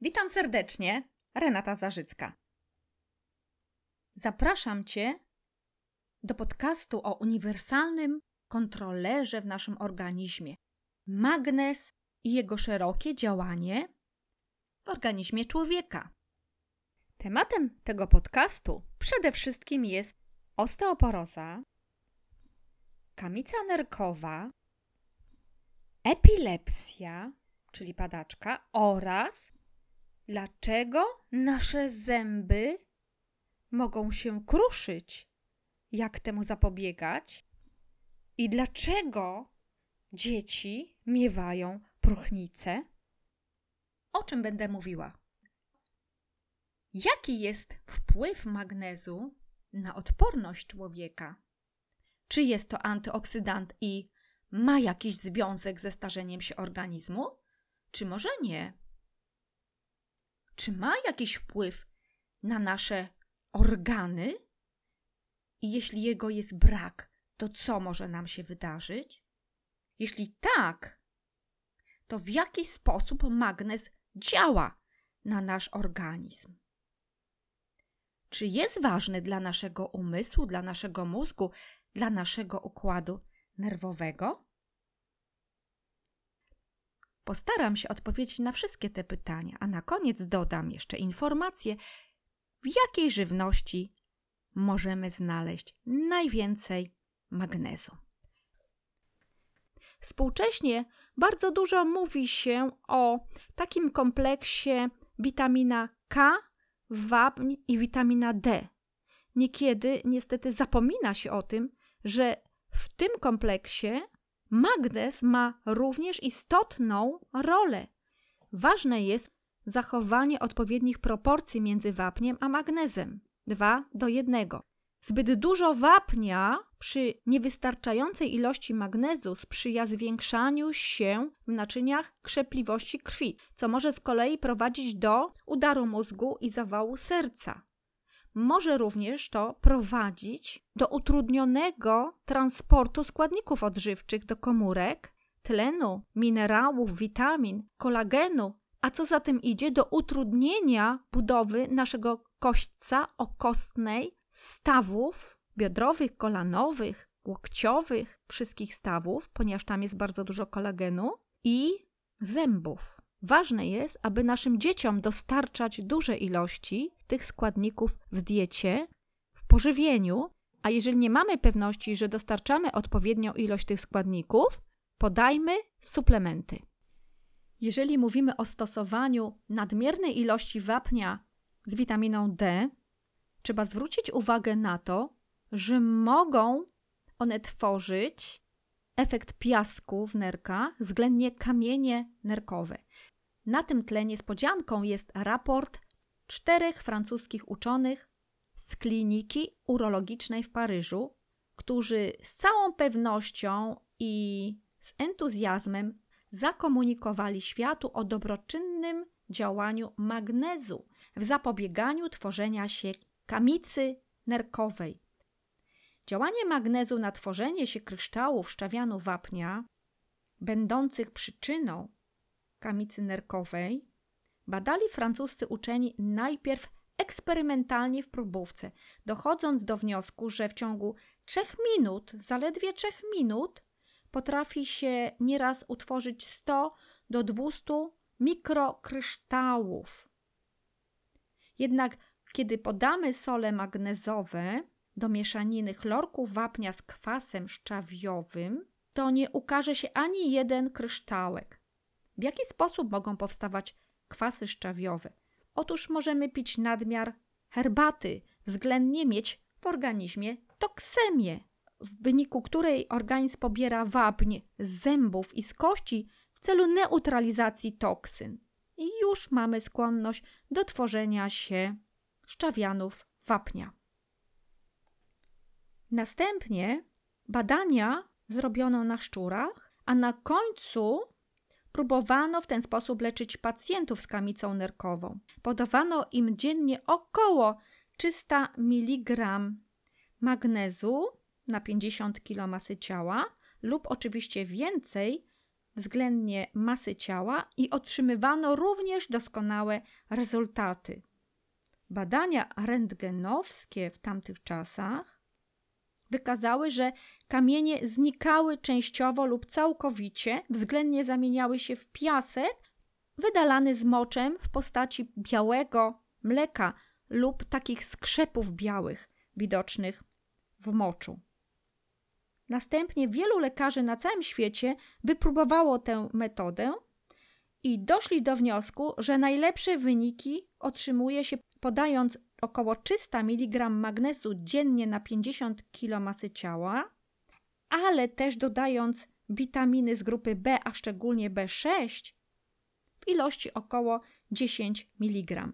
Witam serdecznie, Renata Zarzycka. Zapraszam Cię do podcastu o uniwersalnym kontrolerze w naszym organizmie. Magnes i jego szerokie działanie w organizmie człowieka. Tematem tego podcastu przede wszystkim jest osteoporoza, kamica nerkowa, epilepsja, czyli padaczka, oraz dlaczego nasze zęby mogą się kruszyć, jak temu zapobiegać i dlaczego dzieci miewają próchnicę. O czym będę mówiła? Jaki jest wpływ magnezu na odporność człowieka? Czy jest to antyoksydant i ma jakiś związek ze starzeniem się organizmu? Czy może nie? Czy ma jakiś wpływ na nasze organy? I jeśli jego jest brak, to co może nam się wydarzyć? Jeśli tak, to w jaki sposób magnez działa na nasz organizm? Czy jest ważny dla naszego umysłu, dla naszego mózgu, dla naszego układu nerwowego? Postaram się odpowiedzieć na wszystkie te pytania, a na koniec dodam jeszcze informację, w jakiej żywności możemy znaleźć najwięcej magnezu. Współcześnie bardzo dużo mówi się o takim kompleksie witamina K, wapń i witamina D. Niekiedy niestety zapomina się o tym, że w tym kompleksie magnez ma również istotną rolę. Ważne jest zachowanie odpowiednich proporcji między wapniem a magnezem 2 do 1. Zbyt dużo wapnia przy niewystarczającej ilości magnezu sprzyja zwiększaniu się w naczyniach krzepliwości krwi, co może z kolei prowadzić do udaru mózgu i zawału serca. Może również to prowadzić do utrudnionego transportu składników odżywczych do komórek, tlenu, minerałów, witamin, kolagenu, a co za tym idzie do utrudnienia budowy naszego kośćca okostnej, stawów biodrowych, kolanowych, łokciowych, wszystkich stawów, ponieważ tam jest bardzo dużo kolagenu i zębów. Ważne jest, aby naszym dzieciom dostarczać duże ilości tych składników w diecie, w pożywieniu, a jeżeli nie mamy pewności, że dostarczamy odpowiednią ilość tych składników, podajmy suplementy. Jeżeli mówimy o stosowaniu nadmiernej ilości wapnia z witaminą D, trzeba zwrócić uwagę na to, że mogą one tworzyć efekt piasku w nerkach, względnie kamienie nerkowe. Na tym tle niespodzianką jest raport czterech francuskich uczonych z kliniki urologicznej w Paryżu, którzy z całą pewnością i z entuzjazmem zakomunikowali światu o dobroczynnym działaniu magnezu w zapobieganiu tworzenia się kamicy nerkowej. Działanie magnezu na tworzenie się kryształów szczawianu wapnia, będących przyczyną kamicy nerkowej, badali francuscy uczeni najpierw eksperymentalnie w próbówce, dochodząc do wniosku, że w ciągu trzech minut, zaledwie trzech minut, potrafi się nieraz utworzyć 100 do 200 mikrokryształów. Jednak kiedy podamy sole magnezowe do mieszaniny chlorku wapnia z kwasem szczawiowym, to nie ukaże się ani jeden kryształek. W jaki sposób mogą powstawać kwasy szczawiowe? Otóż możemy pić nadmiar herbaty, względnie mieć w organizmie toksemię, w wyniku której organizm pobiera wapń z zębów i z kości w celu neutralizacji toksyn. I już mamy skłonność do tworzenia się szczawianów wapnia. Następnie badania zrobiono na szczurach, a na końcu próbowano w ten sposób leczyć pacjentów z kamicą nerkową. Podawano im dziennie około 300 mg magnezu na 50 kg masy ciała lub oczywiście więcej względnie masy ciała i otrzymywano również doskonałe rezultaty. Badania rentgenowskie w tamtych czasach wykazały, że kamienie znikały częściowo lub całkowicie, względnie zamieniały się w piasek wydalany z moczem w postaci białego mleka lub takich skrzepów białych widocznych w moczu. Następnie wielu lekarzy na całym świecie wypróbowało tę metodę i doszli do wniosku, że najlepsze wyniki otrzymuje się podając około 300 mg magnezu dziennie na 50 kg masy ciała, ale też dodając witaminy z grupy B, a szczególnie B6 w ilości około 10 mg.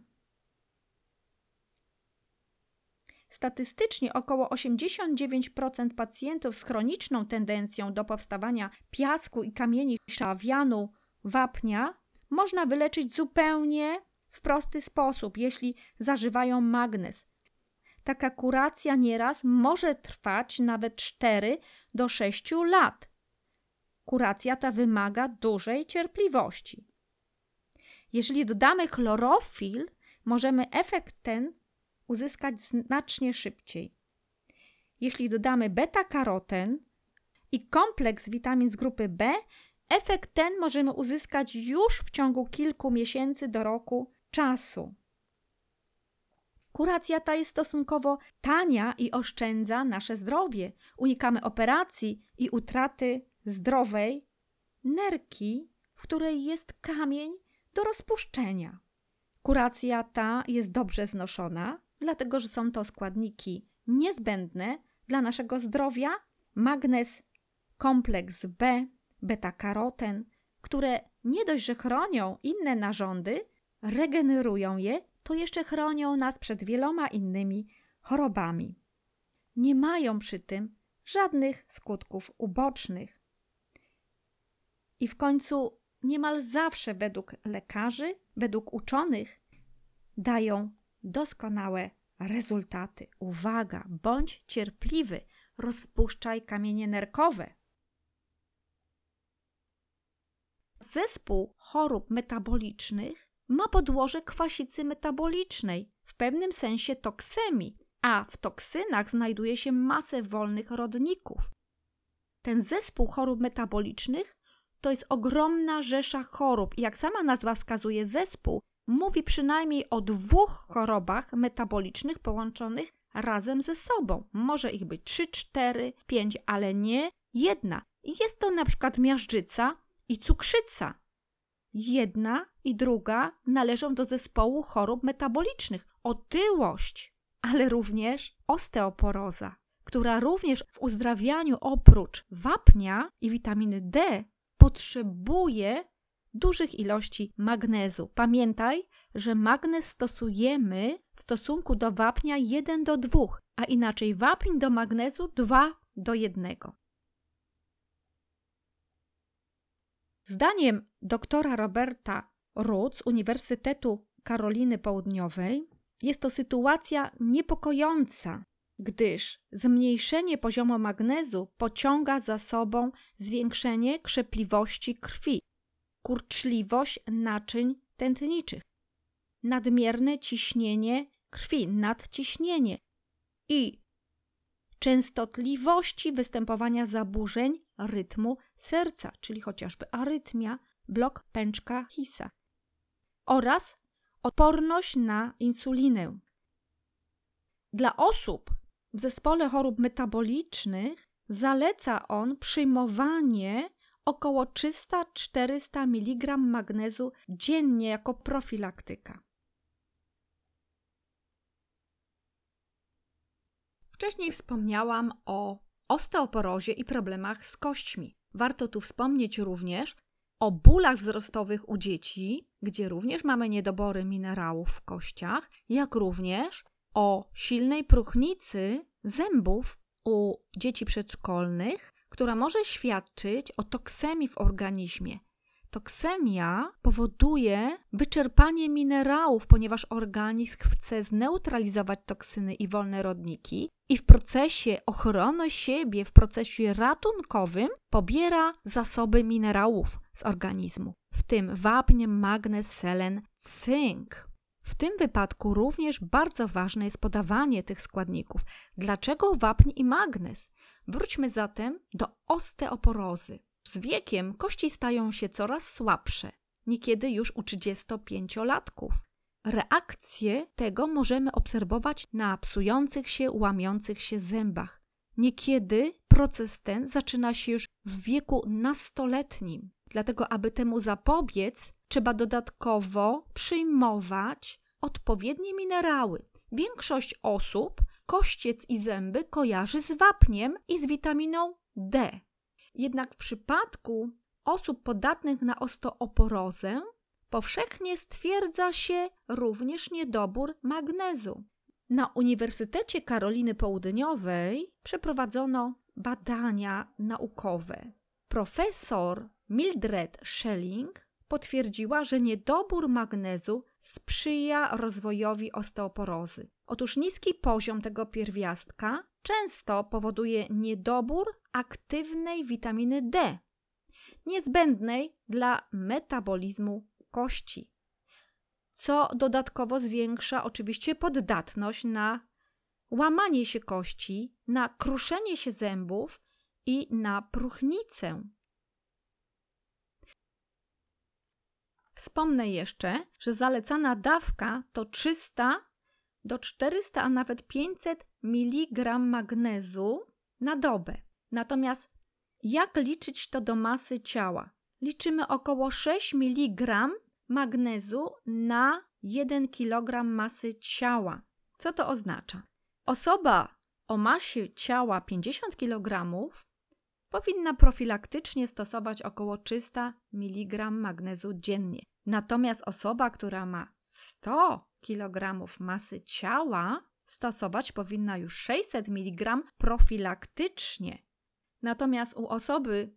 Statystycznie około 89% pacjentów z chroniczną tendencją do powstawania piasku i kamieni szawianu, wapnia można wyleczyć zupełnie w prosty sposób, jeśli zażywają magnez. Taka kuracja nieraz może trwać nawet 4 do 6 lat. Kuracja ta wymaga dużej cierpliwości. Jeżeli dodamy chlorofil, możemy efekt ten uzyskać znacznie szybciej. Jeśli dodamy beta-karoten i kompleks witamin z grupy B, efekt ten możemy uzyskać już w ciągu kilku miesięcy do roku czasu. Kuracja ta jest stosunkowo tania i oszczędza nasze zdrowie. Unikamy operacji i utraty zdrowej nerki, w której jest kamień do rozpuszczenia. Kuracja ta jest dobrze znoszona, dlatego że są to składniki niezbędne dla naszego zdrowia, magnez, kompleks B, beta-karoten, które nie dość, że chronią inne narządy, regenerują je, to jeszcze chronią nas przed wieloma innymi chorobami. Nie mają przy tym żadnych skutków ubocznych. I w końcu niemal zawsze według lekarzy, według uczonych, dają doskonałe rezultaty. Uwaga, bądź cierpliwy, rozpuszczaj kamienie nerkowe. Zespół chorób metabolicznych ma podłoże kwasicy metabolicznej, w pewnym sensie toksemii, a w toksynach znajduje się masę wolnych rodników. Ten zespół chorób metabolicznych to jest ogromna rzesza chorób i jak sama nazwa wskazuje zespół, mówi przynajmniej o dwóch chorobach metabolicznych połączonych razem ze sobą. Może ich być 3, 4, 5, ale nie jedna. Jest to na przykład miażdżyca i cukrzyca. Jedna i druga należą do zespołu chorób metabolicznych. Otyłość, ale również osteoporoza, która również w uzdrawianiu oprócz wapnia i witaminy D potrzebuje dużych ilości magnezu. Pamiętaj, że magnez stosujemy w stosunku do wapnia 1 do 2, a inaczej wapń do magnezu 2 do 1. Zdaniem doktora Roberta z Uniwersytetu Karoliny Południowej jest to sytuacja niepokojąca, gdyż zmniejszenie poziomu magnezu pociąga za sobą zwiększenie krzepliwości krwi, kurczliwość naczyń tętniczych, nadmierne ciśnienie krwi, nadciśnienie i częstotliwości występowania zaburzeń rytmu serca, czyli chociażby arytmia, blok pęczka Hisa oraz odporność na insulinę. Dla osób w zespole chorób metabolicznych zaleca on przyjmowanie około 300-400 mg magnezu dziennie jako profilaktyka. Wcześniej wspomniałam o osteoporozie i problemach z kośćmi. Warto tu wspomnieć również o bólach wzrostowych u dzieci, gdzie również mamy niedobory minerałów w kościach, jak również o silnej próchnicy zębów u dzieci przedszkolnych, która może świadczyć o toksemii w organizmie. Toksemia powoduje wyczerpanie minerałów, ponieważ organizm chce zneutralizować toksyny i wolne rodniki i w procesie ochrony siebie, w procesie ratunkowym pobiera zasoby minerałów z organizmu, w tym wapń, magnez, selen, cynk. W tym wypadku również bardzo ważne jest podawanie tych składników. Dlaczego wapń i magnez? Wróćmy zatem do osteoporozy. Z wiekiem kości stają się coraz słabsze, niekiedy już u 35-latków. Reakcję tego możemy obserwować na psujących się, łamiących się zębach. Niekiedy proces ten zaczyna się już w wieku nastoletnim. Dlatego, aby temu zapobiec, trzeba dodatkowo przyjmować odpowiednie minerały. Większość osób kościec i zęby kojarzy z wapniem i z witaminą D. Jednak w przypadku osób podatnych na osteoporozę powszechnie stwierdza się również niedobór magnezu. Na Uniwersytecie Karoliny Południowej przeprowadzono badania naukowe. Profesor Mildred Schelling potwierdziła, że niedobór magnezu sprzyja rozwojowi osteoporozy. Otóż niski poziom tego pierwiastka często powoduje niedobór aktywnej witaminy D, niezbędnej dla metabolizmu kości, co dodatkowo zwiększa oczywiście poddatność na łamanie się kości, na kruszenie się zębów i na próchnicę. Wspomnę jeszcze, że zalecana dawka to 300 do 400, a nawet 500 mg magnezu na dobę. Natomiast jak liczyć to do masy ciała? Liczymy około 6 mg magnezu na 1 kg masy ciała. Co to oznacza? Osoba o masie ciała 50 kg powinna profilaktycznie stosować około 300 mg magnezu dziennie. Natomiast osoba, która ma 100 kg masy ciała, stosować powinna już 600 mg profilaktycznie. Natomiast u osoby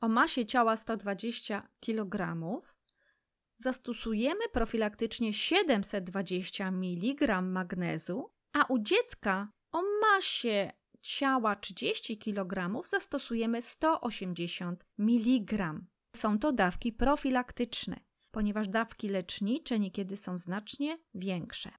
o masie ciała 120 kg zastosujemy profilaktycznie 720 mg magnezu, a u dziecka o masie ciała 30 kg zastosujemy 180 mg. Są to dawki profilaktyczne, ponieważ dawki lecznicze niekiedy są znacznie większe.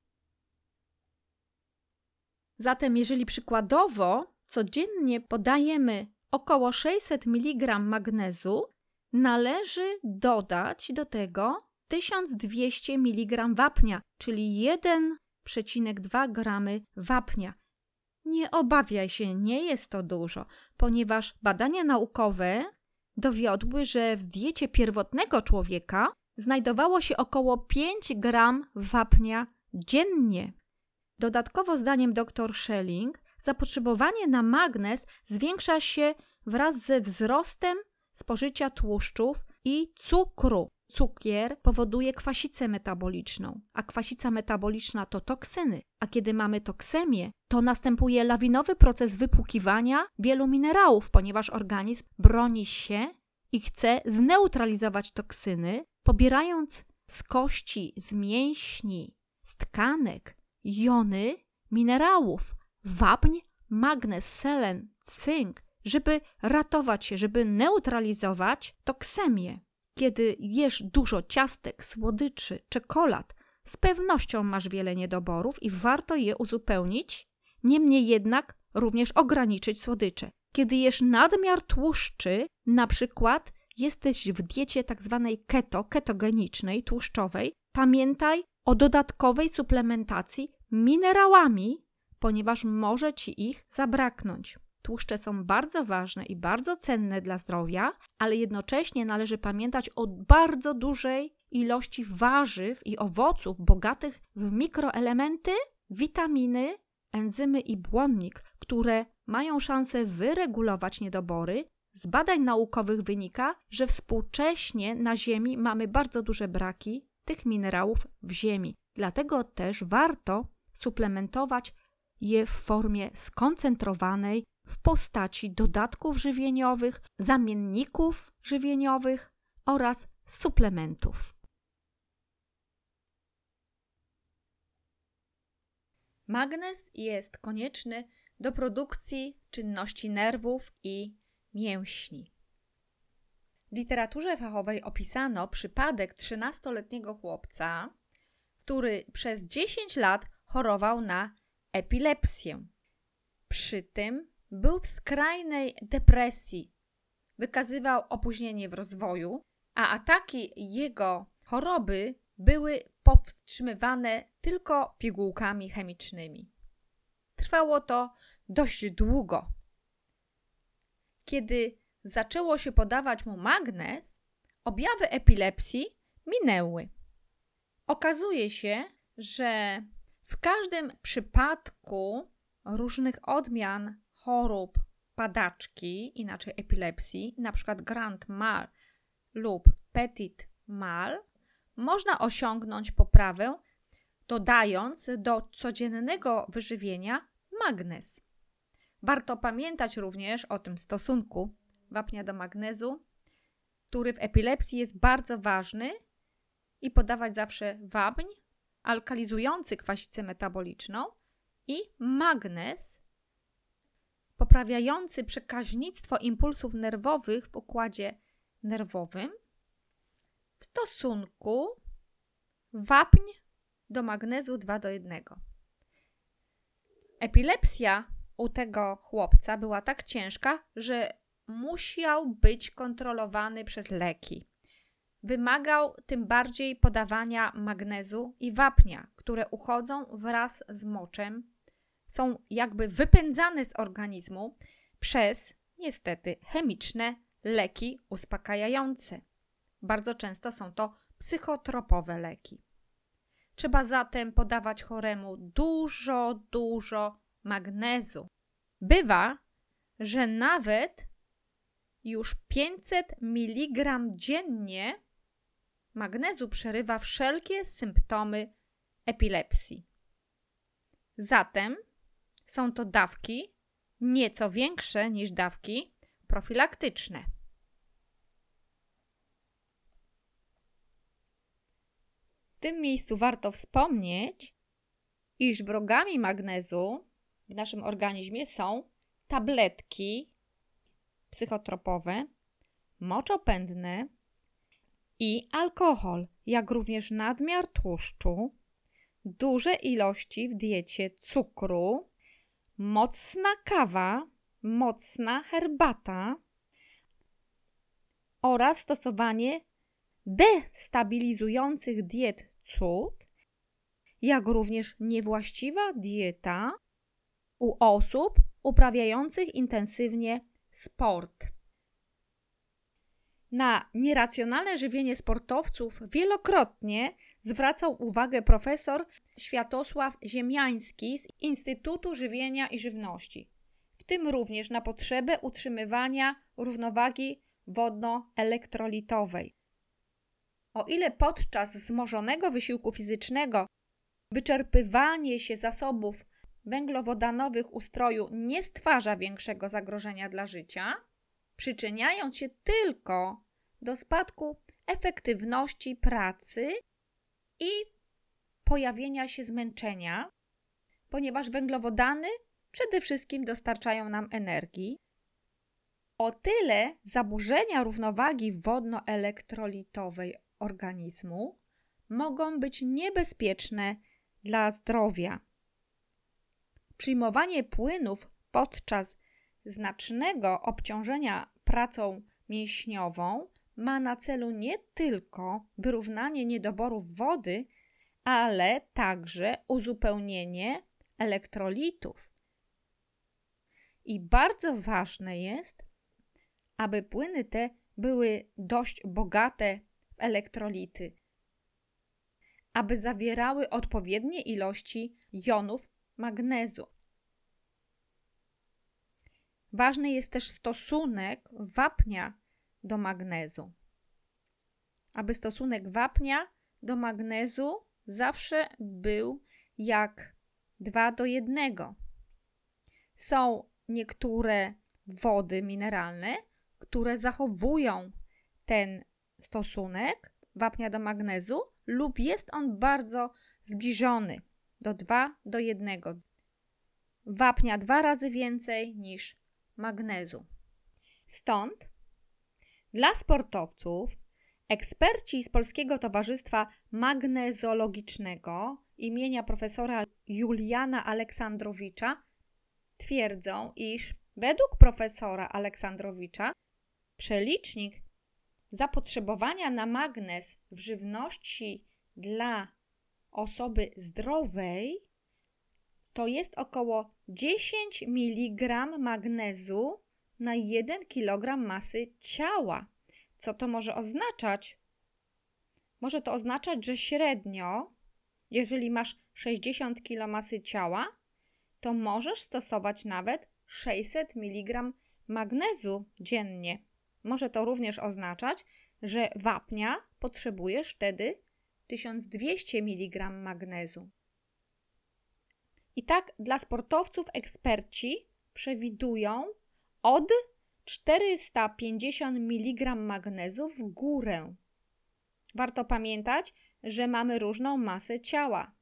Zatem, jeżeli przykładowo codziennie podajemy około 600 mg magnezu, należy dodać do tego 1200 mg wapnia, czyli 1,2 g wapnia. Nie obawiaj się, nie jest to dużo, ponieważ badania naukowe dowiodły, że w diecie pierwotnego człowieka znajdowało się około 5 gram wapnia dziennie. Dodatkowo, zdaniem dr Schelling, zapotrzebowanie na magnez zwiększa się wraz ze wzrostem spożycia tłuszczów i cukru. Cukier powoduje kwasicę metaboliczną, a kwasica metaboliczna to toksyny. A kiedy mamy toksemię, to następuje lawinowy proces wypłukiwania wielu minerałów, ponieważ organizm broni się i chce zneutralizować toksyny, pobierając z kości, z mięśni, z tkanek jony minerałów, wapń, magnez, selen, cynk, żeby ratować się, żeby neutralizować toksemię. Kiedy jesz dużo ciastek, słodyczy, czekolad, z pewnością masz wiele niedoborów i warto je uzupełnić, niemniej jednak również ograniczyć słodycze. Kiedy jesz nadmiar tłuszczy, na przykład jesteś w diecie tak zwanej keto, ketogenicznej, tłuszczowej, pamiętaj o dodatkowej suplementacji minerałami, ponieważ może ci ich zabraknąć. Tłuszcze są bardzo ważne i bardzo cenne dla zdrowia, ale jednocześnie należy pamiętać o bardzo dużej ilości warzyw i owoców bogatych w mikroelementy, witaminy, enzymy i błonnik, które mają szansę wyregulować niedobory. Z badań naukowych wynika, że współcześnie na Ziemi mamy bardzo duże braki tych minerałów w ziemi. Dlatego też warto suplementować je w formie skoncentrowanej w postaci dodatków żywieniowych, zamienników żywieniowych oraz suplementów. Magnez jest konieczny do produkcji czynności nerwów i mięśni. W literaturze fachowej opisano przypadek 13-letniego chłopca, który przez 10 lat chorował na epilepsję. Przy tym był w skrajnej depresji, wykazywał opóźnienie w rozwoju, a ataki jego choroby były powstrzymywane tylko pigułkami chemicznymi. Trwało to dość długo. Kiedy zaczęło się podawać mu magnez, objawy epilepsji minęły. Okazuje się, że w każdym przypadku różnych odmian chorób padaczki, inaczej epilepsji, np. grand mal lub petit mal, można osiągnąć poprawę dodając do codziennego wyżywienia magnez. Warto pamiętać również o tym stosunku wapnia do magnezu, który w epilepsji jest bardzo ważny i podawać zawsze wapń alkalizujący kwasicę metaboliczną i magnez poprawiający przekaźnictwo impulsów nerwowych w układzie nerwowym w stosunku wapń do magnezu 2 do 1. Epilepsja u tego chłopca była tak ciężka, że musiał być kontrolowany przez leki. Wymagał tym bardziej podawania magnezu i wapnia, które uchodzą wraz z moczem, są jakby wypędzane z organizmu przez niestety chemiczne leki uspokajające. Bardzo często są to psychotropowe leki. Trzeba zatem podawać choremu dużo, dużo magnezu. Bywa, że nawet już 500 mg dziennie magnezu przerywa wszelkie symptomy epilepsji. Zatem są to dawki nieco większe niż dawki profilaktyczne. W tym miejscu warto wspomnieć, iż wrogami magnezu w naszym organizmie są tabletki psychotropowe, moczopędne i alkohol, jak również nadmiar tłuszczu, duże ilości w diecie cukru, mocna kawa, mocna herbata oraz stosowanie destabilizujących diet cud, jak również niewłaściwa dieta u osób uprawiających intensywnie sport. Na nieracjonalne żywienie sportowców wielokrotnie zwracał uwagę profesor Światosław Ziemiański z Instytutu Żywienia i Żywności, w tym również na potrzebę utrzymywania równowagi wodno-elektrolitowej. O ile podczas wzmożonego wysiłku fizycznego wyczerpywanie się zasobów węglowodanowych ustroju nie stwarza większego zagrożenia dla życia, przyczyniając się tylko do spadku efektywności pracy i pojawienia się zmęczenia, ponieważ węglowodany przede wszystkim dostarczają nam energii. O tyle zaburzenia równowagi wodno-elektrolitowej organizmu mogą być niebezpieczne dla zdrowia. Przyjmowanie płynów podczas znacznego obciążenia pracą mięśniową ma na celu nie tylko wyrównanie niedoborów wody, ale także uzupełnienie elektrolitów. I bardzo ważne jest, aby płyny te były dość bogate w elektrolity, aby zawierały odpowiednie ilości jonów magnezu. Ważny jest też stosunek wapnia do magnezu. Aby stosunek wapnia do magnezu zawsze był jak 2 do 1. Są niektóre wody mineralne, które zachowują ten stosunek wapnia do magnezu lub jest on bardzo zbliżony do 2 do 1. Wapnia dwa razy więcej niż magnezu. Stąd dla sportowców eksperci z Polskiego Towarzystwa Magnezologicznego imienia profesora Juliana Aleksandrowicza twierdzą, iż według profesora Aleksandrowicza przelicznik zapotrzebowania na magnez w żywności dla osoby zdrowej to jest około 10 mg magnezu na 1 kg masy ciała. Co to może oznaczać? Może to oznaczać, że średnio, jeżeli masz 60 kg masy ciała, to możesz stosować nawet 600 mg magnezu dziennie. Może to również oznaczać, że wapnia potrzebujesz wtedy 1200 mg magnezu. I tak dla sportowców eksperci przewidują od 450 mg magnezu w górę. Warto pamiętać, że mamy różną masę ciała.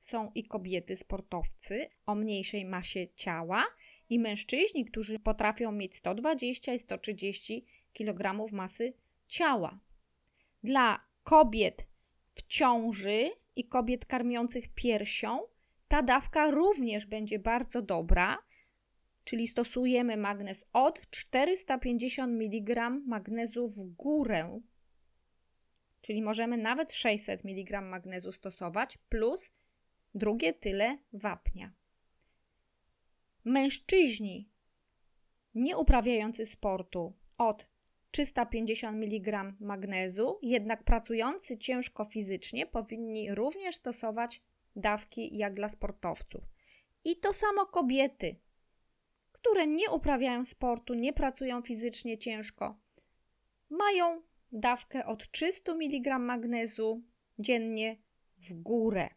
Są i kobiety sportowcy o mniejszej masie ciała, i mężczyźni, którzy potrafią mieć 120 i 130 kg masy ciała. Dla kobiet w ciąży i kobiet karmiących piersią ta dawka również będzie bardzo dobra, czyli stosujemy magnez od 450 mg magnezu w górę, czyli możemy nawet 600 mg magnezu stosować, plus drugie tyle wapnia. Mężczyźni nie uprawiający sportu od 350 mg magnezu, jednak pracujący ciężko fizycznie powinni również stosować dawki jak dla sportowców. I to samo kobiety, które nie uprawiają sportu, nie pracują fizycznie ciężko, mają dawkę od 300 mg magnezu dziennie w górę.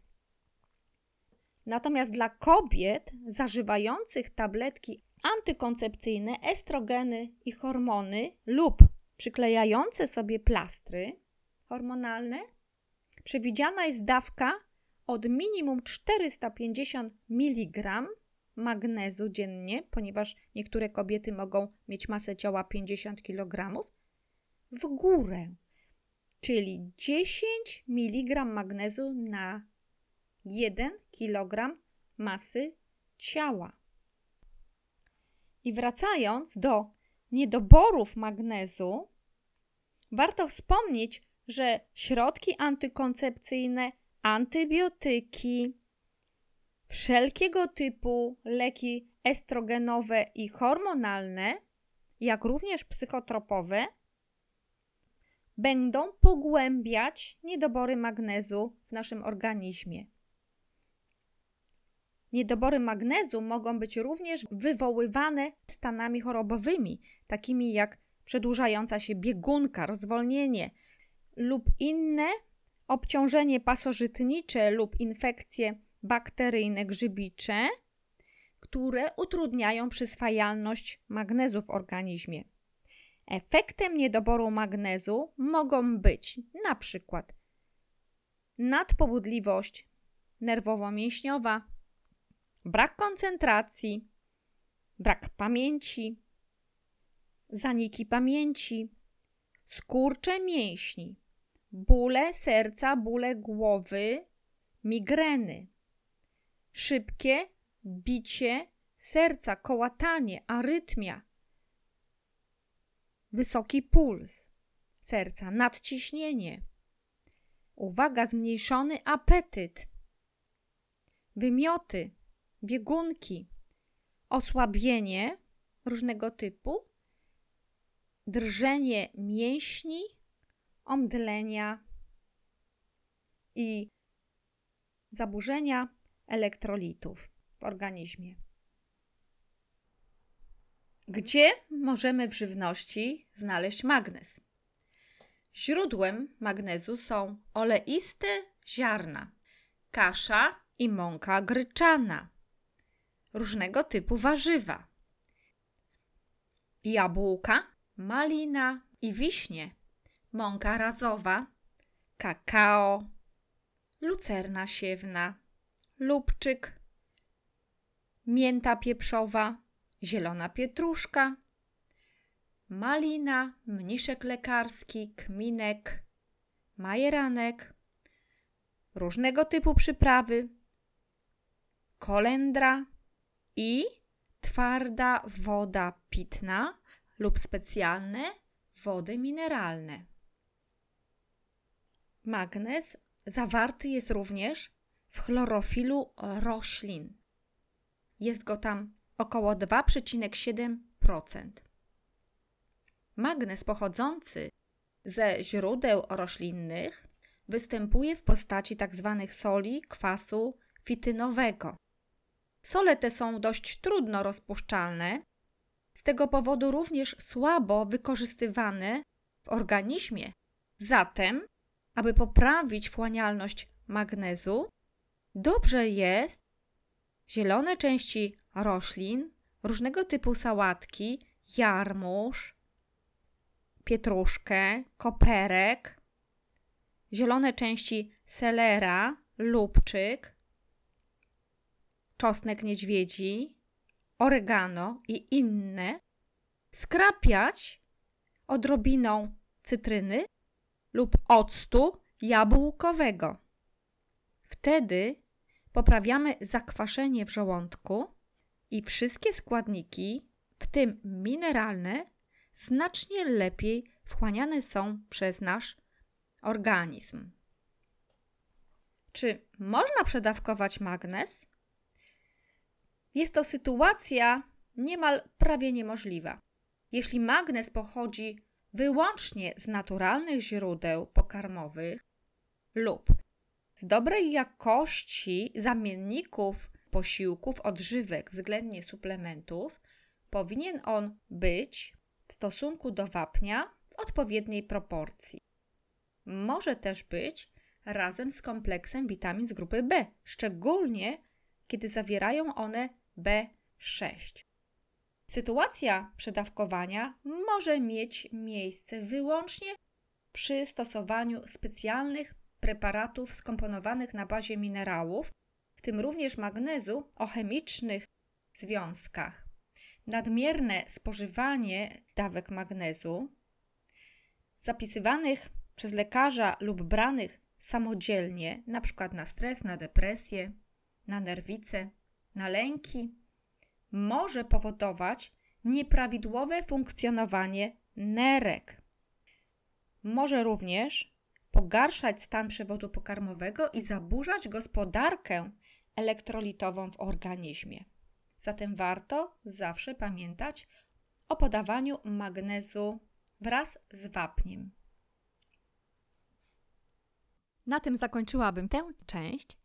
Natomiast dla kobiet zażywających tabletki antykoncepcyjne, estrogeny i hormony lub przyklejające sobie plastry hormonalne, przewidziana jest dawka od minimum 450 mg magnezu dziennie, ponieważ niektóre kobiety mogą mieć masę ciała 50 kg, w górę, czyli 10 mg magnezu na 1 kg masy ciała. I wracając do niedoborów magnezu, warto wspomnieć, że środki antykoncepcyjne, antybiotyki, wszelkiego typu leki estrogenowe i hormonalne, jak również psychotropowe, będą pogłębiać niedobory magnezu w naszym organizmie. Niedobory magnezu mogą być również wywoływane stanami chorobowymi, takimi jak przedłużająca się biegunka, rozwolnienie lub inne obciążenie pasożytnicze lub infekcje bakteryjne, grzybicze, które utrudniają przyswajalność magnezu w organizmie. Efektem niedoboru magnezu mogą być na przykład nadpobudliwość nerwowo-mięśniowa, brak koncentracji, brak pamięci, zaniki pamięci, skurcze mięśni, bóle serca, bóle głowy, migreny, szybkie bicie serca, kołatanie, arytmia, wysoki puls serca, nadciśnienie. Uwaga, zmniejszony apetyt, wymioty, biegunki, osłabienie różnego typu, drżenie mięśni, omdlenia i zaburzenia elektrolitów w organizmie. Gdzie możemy w żywności znaleźć magnez? Źródłem magnezu są oleiste ziarna, kasza i mąka gryczana różnego typu warzywa. Jabłka, malina i wiśnie mąka razowa, kakao, lucerna siewna, lubczyk, mięta pieprzowa, zielona pietruszka, malina, mniszek lekarski, kminek, majeranek, różnego typu przyprawy, kolendra i twarda woda pitna lub specjalne wody mineralne. Magnez zawarty jest również w chlorofilu roślin. Jest go tam około 2,7%. Magnez pochodzący ze źródeł roślinnych występuje w postaci tzw. Tak soli kwasu fitynowego. Sole te są dość trudno rozpuszczalne, z tego powodu również słabo wykorzystywane w organizmie. Zatem, aby poprawić wchłanialność magnezu, dobrze jest zielone części roślin, różnego typu sałatki, jarmuż, pietruszkę, koperek, zielone części selera, lubczyk, czosnek niedźwiedzi, oregano i inne, skrapiać odrobiną cytryny lub octu jabłkowego. Wtedy poprawiamy zakwaszenie w żołądku i wszystkie składniki, w tym mineralne, znacznie lepiej wchłaniane są przez nasz organizm. Czy można przedawkować magnez? Jest to sytuacja niemal prawie niemożliwa. Jeśli magnez pochodzi wyłącznie z naturalnych źródeł pokarmowych lub z dobrej jakości zamienników posiłków, odżywek, względnie suplementów, powinien on być w stosunku do wapnia w odpowiedniej proporcji. Może też być razem z kompleksem witamin z grupy B, szczególnie kiedy zawierają one B6. Sytuacja przedawkowania może mieć miejsce wyłącznie przy stosowaniu specjalnych preparatów skomponowanych na bazie minerałów, w tym również magnezu o chemicznych związkach. Nadmierne spożywanie dawek magnezu, zapisywanych przez lekarza lub branych samodzielnie, np. na stres, na depresję, na nerwice, na lęki, może powodować nieprawidłowe funkcjonowanie nerek. Może również pogarszać stan przewodu pokarmowego i zaburzać gospodarkę elektrolitową w organizmie. Zatem warto zawsze pamiętać o podawaniu magnezu wraz z wapniem. Na tym zakończyłabym tę część.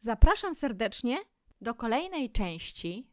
Zapraszam serdecznie do kolejnej części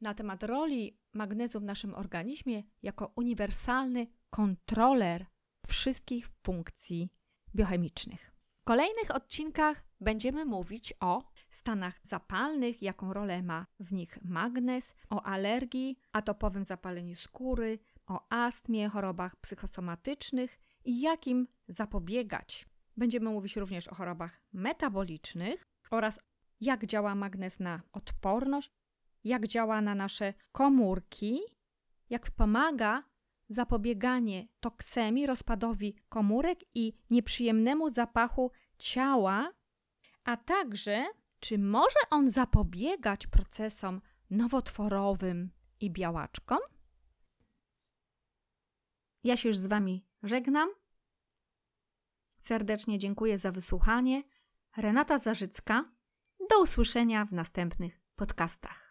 na temat roli magnezu w naszym organizmie jako uniwersalny kontroler wszystkich funkcji biochemicznych. W kolejnych odcinkach będziemy mówić o stanach zapalnych, jaką rolę ma w nich magnez, o alergii, atopowym zapaleniu skóry, o astmie, chorobach psychosomatycznych i jak im zapobiegać. Będziemy mówić również o chorobach metabolicznych oraz jak działa magnez na odporność, jak działa na nasze komórki, jak wspomaga zapobieganie toksemii, rozpadowi komórek i nieprzyjemnemu zapachu ciała, a także czy może on zapobiegać procesom nowotworowym i białaczkom? Ja się już z Wami żegnam. Serdecznie dziękuję za wysłuchanie. Renata Zarzycka. Do usłyszenia w następnych podcastach.